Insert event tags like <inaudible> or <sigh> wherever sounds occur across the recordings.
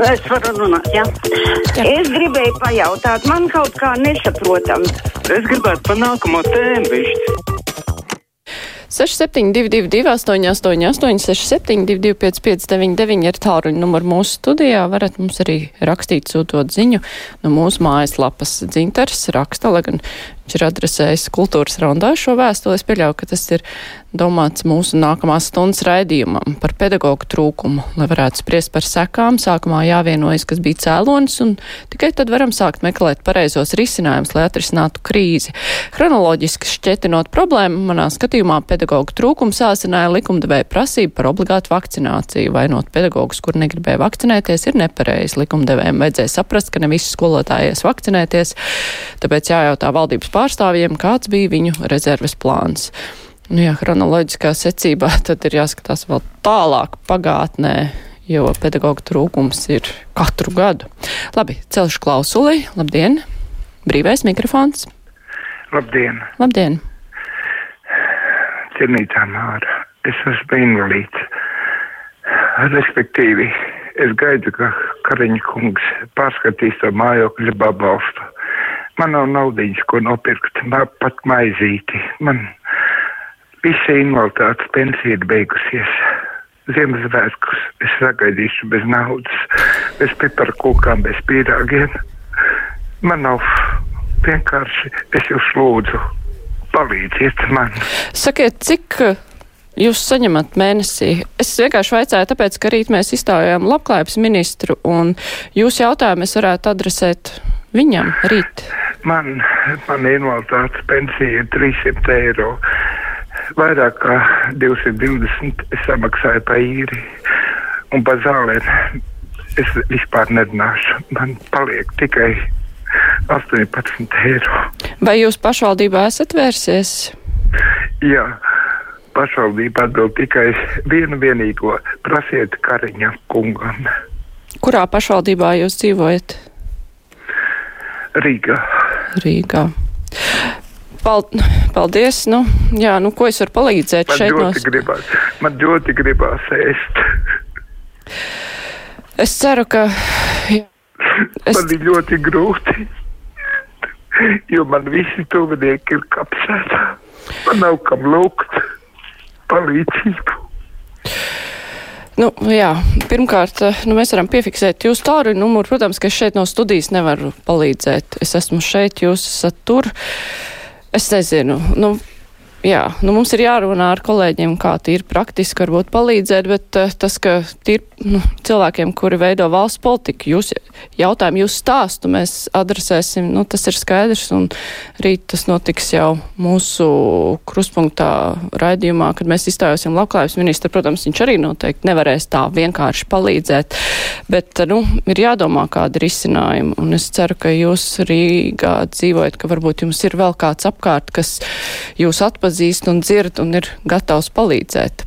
Es varu runāt, jā. jā. Es gribēju pajautāt, man kaut kā nesaprotam. Es gribētu pa nākamo tēmu višķi. 6722, 888, 672, 559, ir tāluņa numurs mūsu studijā. Varat mums arī rakstīt, sūtot ziņu no mūsu mājaslapas. Dzintars raksta, lai gan viņš ir adresējis kultūras raundā šo vēstuli. Es pieļauju, ka tas ir domāts mūsu nākamās stundas raidījumam par pedagoģu trūkumu, lai varētu spriest par sekām. Sākumā jāvienojas, kas bija cēlonis, un tikai tad varam sākt meklēt pareizos risinājumus, lai atrisinātu krīzi. Chronoloģiski šķietinot problēmu, manā skatījumā pedagoģu trūkums sāsināja likumdevēja prasību par obligātu vakcināciju. Vainot pedagogus, kur negribēja vakcinēties, ir nepareizi. Likumdevējiem vajadzēja saprast, ka ne visi skolotāji ies vakcinēties, tāpēc jājautā valdības pārstāvjiem, kāds bija viņu rezerves plāns. Nu, jā, chronoloģiskā secībā <laughs> tad ir jāskatās vēl tālāk pagātnē, jo pedagoģa trūkums ir katru gadu. Labi, celšu klausuli. Labdien! Brīvais mikrofons. Labdien! Labdien! Cienītā Māra, es esmu invalīds. Respektīvi, es gaidu, ka Kariņa kungs pārskatīs to mājokļa pabalstu. Man nav naudiņas, ko nopirkt, pat maizīti. Man Visa invaliditātes pensija ir beigusies. Ziemassvētkus es sagaidīšu bez naudas, bez piparkūkām, bez pīrāgiem. Man nav vienkārši, es jūs lūdzu, palīdziet man. Sakiet, cik jūs saņemat mēnesī? Es vienkārši vaicāju, tāpēc, ka rīt mēs izstājām labklājības ministru, un jūs jautājumu es varētu adresēt viņam rīt. Man, man invaliditātes pensija ir 300 eiro vairāk kā 220 es samaksāju par īri un par zālēm. Es vispār nerunāšu. Man paliek tikai 18 eiro. Vai jūs pašvaldībā esat vērsies? Jā, pašvaldība atbild tikai vienu vienīgo prasiet Kariņa kungam. Kurā pašvaldībā jūs dzīvojat? Rīgā. Rīgā. Paldies. Nu, jā, nu, ko es varu palīdzēt man šeit? No... Gribās, man ļoti gribās ēst. Es ceru, ka. Es... Man ir ļoti grūti, jo man visi tuvinieki ir kapsētā. Man nav kam lūgt palīdzību. Nu, jā, pirmkārt, nu, mēs varam piefiksēt jūsu tālruņa numuru. Protams, ka es šeit no studijas nevaru palīdzēt. Es esmu šeit, jūs esat tur. Es nezinu. Nu, jā, nu mums ir jārunā ar kolēģiem, kā tīri praktiski varbūt palīdzēt, bet uh, tas, ka tīri nu, cilvēkiem, kuri veido valsts politiku, jūs jautājumu, jūs stāstu mēs adresēsim, nu tas ir skaidrs, un rīt tas notiks jau mūsu kruspunktā raidījumā, kad mēs izstājosim labklājības ministru. Protams, viņš arī noteikti nevarēs tā vienkārši palīdzēt, bet, nu, ir jādomā kādi risinājumi, un es ceru, ka jūs Rīgā dzīvojat, ka varbūt jums ir vēl kāds apkārt, kas jūs atpazīst un dzird un ir gatavs palīdzēt.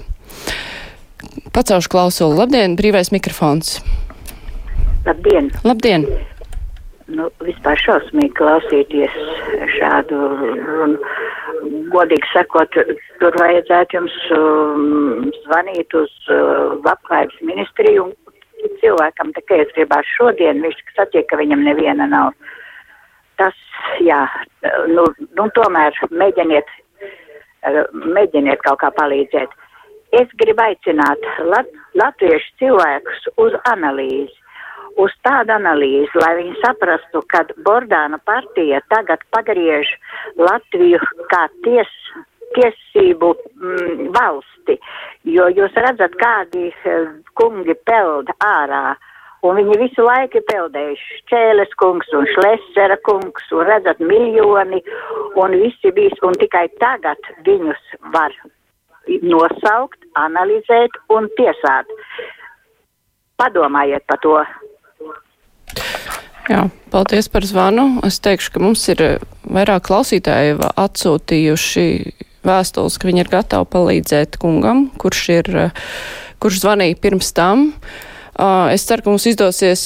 Pacaušu klausulu. Labdien, brīvais mikrofons. Labdien! Labdien! Nu, vispār šausmīgi klausīties šādu runu. Godīgi sakot, tur vajadzētu jums um, zvanīt uz uh, labklājības ministriju un cilvēkam tikai es gribās šodien, viņš satiek, ka viņam neviena nav. Tas, jā, nu, nu tomēr mēģiniet, mēģiniet kaut kā palīdzēt. Es gribu aicināt lat, latviešu cilvēkus uz analīzi, uz tādu analīzi, lai viņi saprastu, ka Bordāna partija tagad pagriež Latviju kā ties, tiesību mm, valsti, jo jūs redzat, kādi uh, kungi peld ārā. Un viņi visu laiku ir peldējuši. Čēles kungs un Šlesera kungs, un redzat, miljoni, un visi bijis, un tikai tagad viņus var nosaukt, analizēt un tiesāt. Padomājiet par to. Jā, paldies par zvanu. Es teikšu, ka mums ir eh, vairāk klausītāji atsūtījuši vēstules, ka viņi ir gatavi palīdzēt kungam, kurš ir, eh, kurš zvanīja pirms tam. Es ceru, ka mums izdosies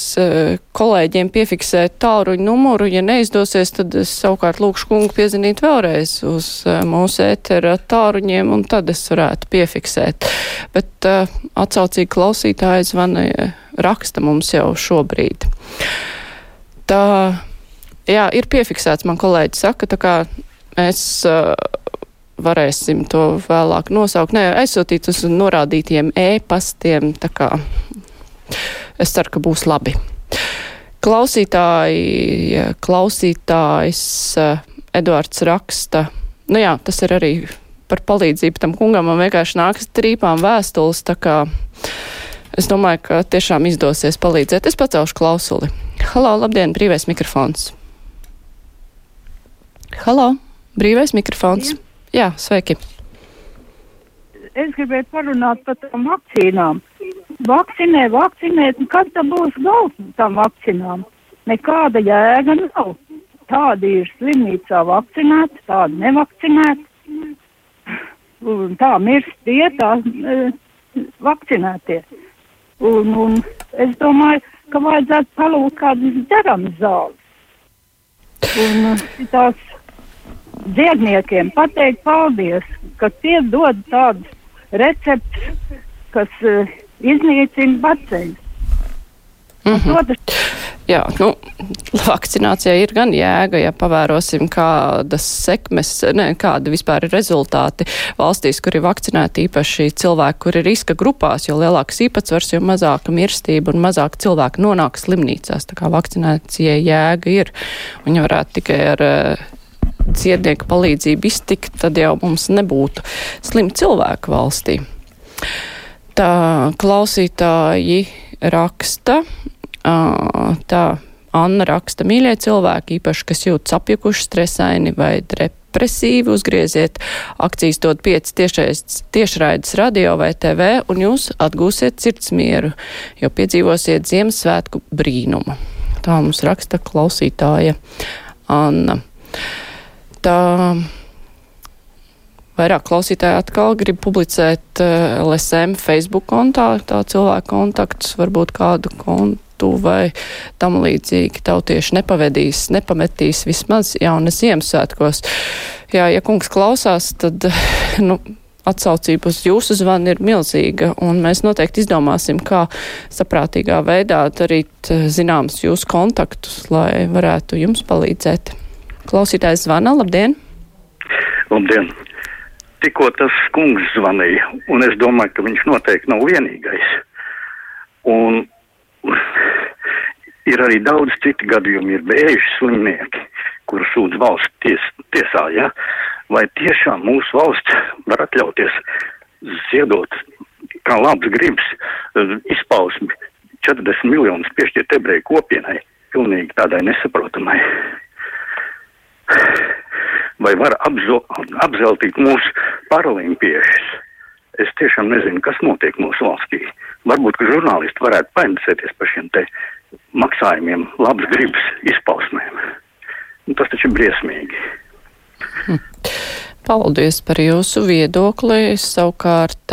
kolēģiem piefiksēt tālruņa numuru. Ja neizdosies, tad es savukārt lūkšu kungu piezinīt vēlreiz uz mūsu ētera tālruņiem, un tad es varētu piefiksēt. Bet atsaucīgi klausītāji zvana raksta mums jau šobrīd. Tā, jā, ir piefiksēts, man kolēģi saka, tā kā mēs uh, varēsim to vēlāk nosaukt. Nē, aizsūtīt uz norādītiem e-pastiem, tā kā es ceru, ka būs labi. Klausītāji, klausītājs uh, Eduards raksta, nu jā, tas ir arī par palīdzību tam kungam, man vienkārši nākas trīpām vēstules, tā kā es domāju, ka tiešām izdosies palīdzēt. Es pacelšu klausuli. Halo, labdien, brīvais mikrofons. Halo, brīvais mikrofons. Jā, jā sveiki. Es gribēju parunāt par tām vakcīnām. Vakcinē, vakcinē, kad tam būs gals tam vakcinām? Nekāda jēga nav. Tādi ir slimnīcā vakcinēti, tādi nevakcinēti. Un tā mirst tie, tā e, vakcinētie. Un, un es domāju, ka vajadzētu palūkt kādas dzeramas zāles. Un e, tās dziedniekiem pateikt paldies, ka tie dod tādus receptus, kas uh, iznīcina baceļus. Mm -hmm. Jā, nu, vakcinācijai ir gan jēga, ja pavērosim, kādas sekmes, ne, kādi vispār ir rezultāti valstīs, kur ir vakcinēti īpaši cilvēki, kur ir riska grupās, jo lielāks īpatsvars, jo mazāka mirstība un mazāk cilvēku nonāk slimnīcās. Tā kā vakcinācijai jēga ir, un ja varētu tikai ar uh, ciednieku palīdzību iztikt, tad jau mums nebūtu slim cilvēku valstī. Tā klausītāji raksta, Tā Anna raksta, mīļie cilvēki, īpaši, kas jūtas apjukuši, stresaini vai depresīvi, uzgrieziet akcijas dod 5 tiešraides radio vai TV, un jūs atgūsiet sirdsmieru, jo piedzīvosiet Ziemassvētku brīnumu. Tā mums raksta klausītāja Anna. Tā vairāk klausītāji atkal grib publicēt LSM Facebook kontā, tā cilvēka kontaktus, varbūt kādu kontu vai tam līdzīgi tautieši nepavedīs, nepametīs vismaz jaunas Ziemassvētkos. Jā, ja kungs klausās, tad, <laughs> nu, atsaucība uz jūsu zvanu ir milzīga, un mēs noteikti izdomāsim, kā saprātīgā veidā darīt eh, zināms jūsu kontaktus, lai varētu jums palīdzēt. Klausītājs zvana, labdien! Labdien! Tikko tas kungs zvanīja, un es domāju, ka viņš noteikti nav vienīgais. Un ir arī daudz citu gadījumu, ir bēžu slimnieki, kurus sūdz valsts ties, tiesā, ja? vai tiešām mūsu valsts var atļauties ziedot kā labs gribs eh, izpausmi 40 miljonus piešķirt ebreju kopienai, pilnīgi tādai nesaprotamai. Vai var apzeltīt mūsu paralimpiešus? Es tiešām nezinu, kas notiek mūsu valstī. Varbūt, ka žurnālisti varētu painteresēties par šiem te maksājumiem, labas gribas izpausmēm. Nu, tas taču ir briesmīgi. Hm. Paldies par jūsu viedokli. Savukārt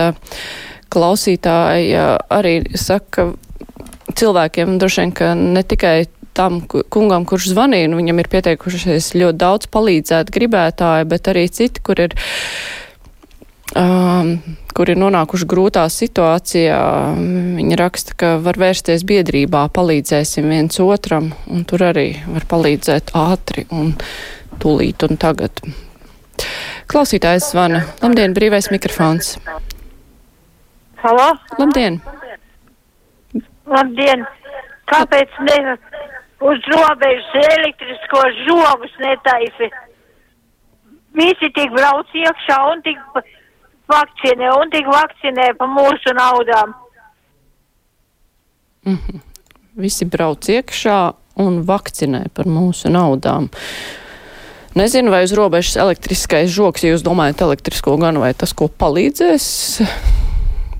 klausītāji arī saka, ka cilvēkiem droši vien, ka ne tikai tam kungam, kurš zvanīja, nu, viņam ir pieteikušies ļoti daudz palīdzēt gribētāji, bet arī citi, kur ir um, kur ir nonākuši grūtā situācijā. Viņi raksta, ka var vērsties biedrībā, palīdzēsim viens otram, un tur arī var palīdzēt ātri un tūlīt un tagad. Klausītājs zvana. Labdien, brīvais mikrofons. Halo? Labdien! Labdien! Kāpēc ne uz robežas elektriskos žogus netaisi? Visi tik brauc iekšā un tik vakcinē un tik vakcinē pa mūsu naudām. Mm -hmm. Visi brauc iekšā un vakcinē par mūsu naudām. Nezinu, vai uz robežas elektriskais žoks, ja jūs domājat elektrisko gan, vai tas, ko palīdzēs,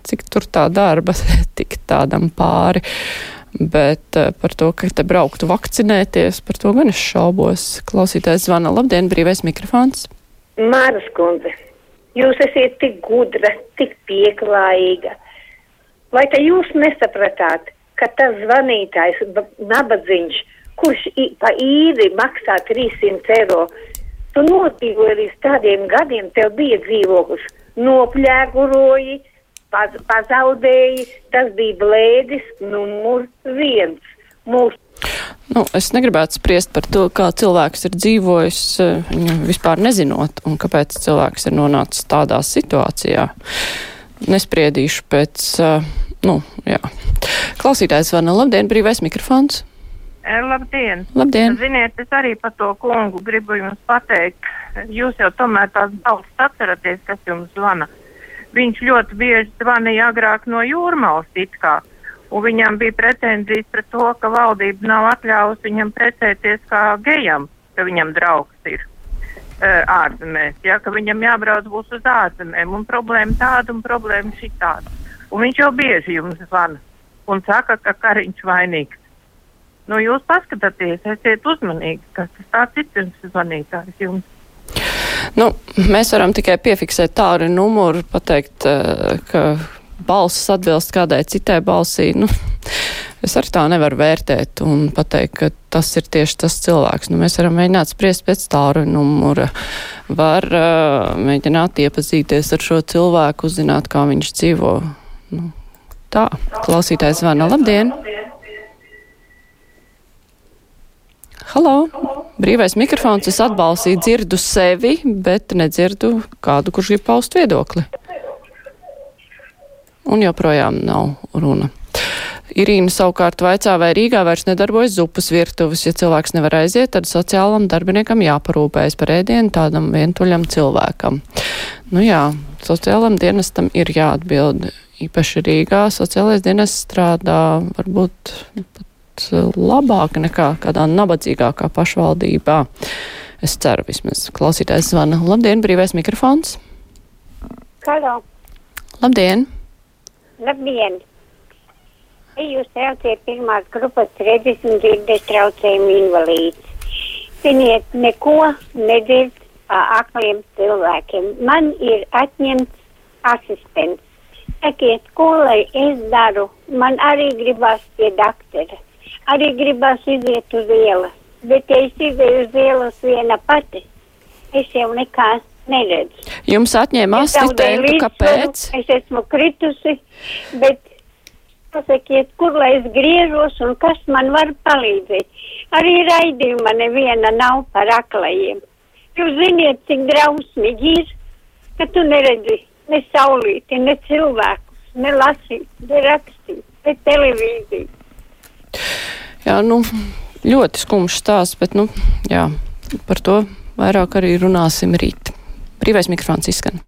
cik tur tā darba <laughs> tik tādam pāri. Bet uh, par to, ka te brauktu vakcinēties, par to gan es šaubos. Klausītājs zvana. Labdien, brīvais mikrofons. Māras kundze. Jūs esat tik gudra, tik pieklājīga. Vai te jūs nesapratāt, ka tas zvanītājs, nabadzīgs, kurš pa īri maksā 300 eiro, tu nodzīvoji līdz tādiem gadiem, tev bija dzīvoklis, noplēguroji, paz, pazaudēji. Tas bija blēdis numur viens. Mūsu Nu, es negribētu spriest par to, kā cilvēks ir dzīvojis, eh, vispār nezinot, un kāpēc cilvēks ir nonācis tādā situācijā. Nespriedīšu pēc, eh, nu, jā. Klausītājs Vana, labdien, brīvais mikrofons. E, Labdien! Labdien! Ziniet, es arī par to kungu gribu jums pateikt. Jūs jau tomēr tās balsts atceraties, kas jums zvana. Viņš ļoti bieži zvanīja agrāk no jūrmals it kā. Un viņam bija pretenzijas pret to, ka valdība nav atļāvusi viņam precēties kā gejam, ka viņam draugs ir uh, ārzemēs, ja, ka viņam jābrauc būs uz ārzemēm. Un problēma tāda un problēma šī tāda. Un viņš jau bieži jums zvana un saka, ka kariņš vainīgs. Nu, jūs paskatieties, esiet uzmanīgi, kas tas tāds ir pirms zvanītājs jums. Nu, mēs varam tikai piefiksēt tādu numuru, pateikt, eh, ka balss atbilst kādai citai balsī. Nu, es arī tā nevaru vērtēt un pateikt, ka tas ir tieši tas cilvēks. Nu, mēs varam mēģināt spriest pēc tāru numura, var uh, mēģināt iepazīties ar šo cilvēku, uzzināt, kā viņš dzīvo. Nu, tā, klausītājs zvana. Labdien! Halo! Brīvais mikrofons, es atbalstīju, dzirdu sevi, bet nedzirdu kādu, kurš grib paust viedokli. Un joprojām nav runa. Irīna savukārt vaicā, vai Rīgā vairs nedarbojas zupas virtuves. Ja cilvēks nevar aiziet, tad sociālam darbiniekam jāparūpējas par ēdienu tādam vientuļam cilvēkam. Nu jā, sociālam dienestam ir jāatbild. Īpaši Rīgā sociālais dienests strādā varbūt pat labāk nekā kādā nabadzīgākā pašvaldībā. Es ceru vismaz. Klausītājs zvana. Labdien, brīvais mikrofons. Halo, Labdien! labdien! Jūs traucējat pirmās grupas redzes un dzirdes traucējumu invalīds. Ziniet, neko nedzird akliem cilvēkiem. Man ir atņemts asistents. Sakiet, ko lai es daru? Man arī gribās pie doktora. Arī gribās iziet uz ielas. Bet, ja es izēju uz ielas viena pati, es jau nekā neredzu. Jums atņēma asistentu, kāpēc? Es esmu kritusi, bet pasakiet, kur lai es griežos un kas man var palīdzēt. Arī raidījuma neviena nav par aklajiem. Jūs ziniet, cik drausmīgi ir, ka tu neredzi ne saulīti, ne cilvēkus, ne lasīt, ne rakstīt, ne televīziju. Jā, nu, ļoti skumjš stāsts, bet, nu, jā, par to vairāk arī runāsim rīt. Brīvais mikrofons izskan.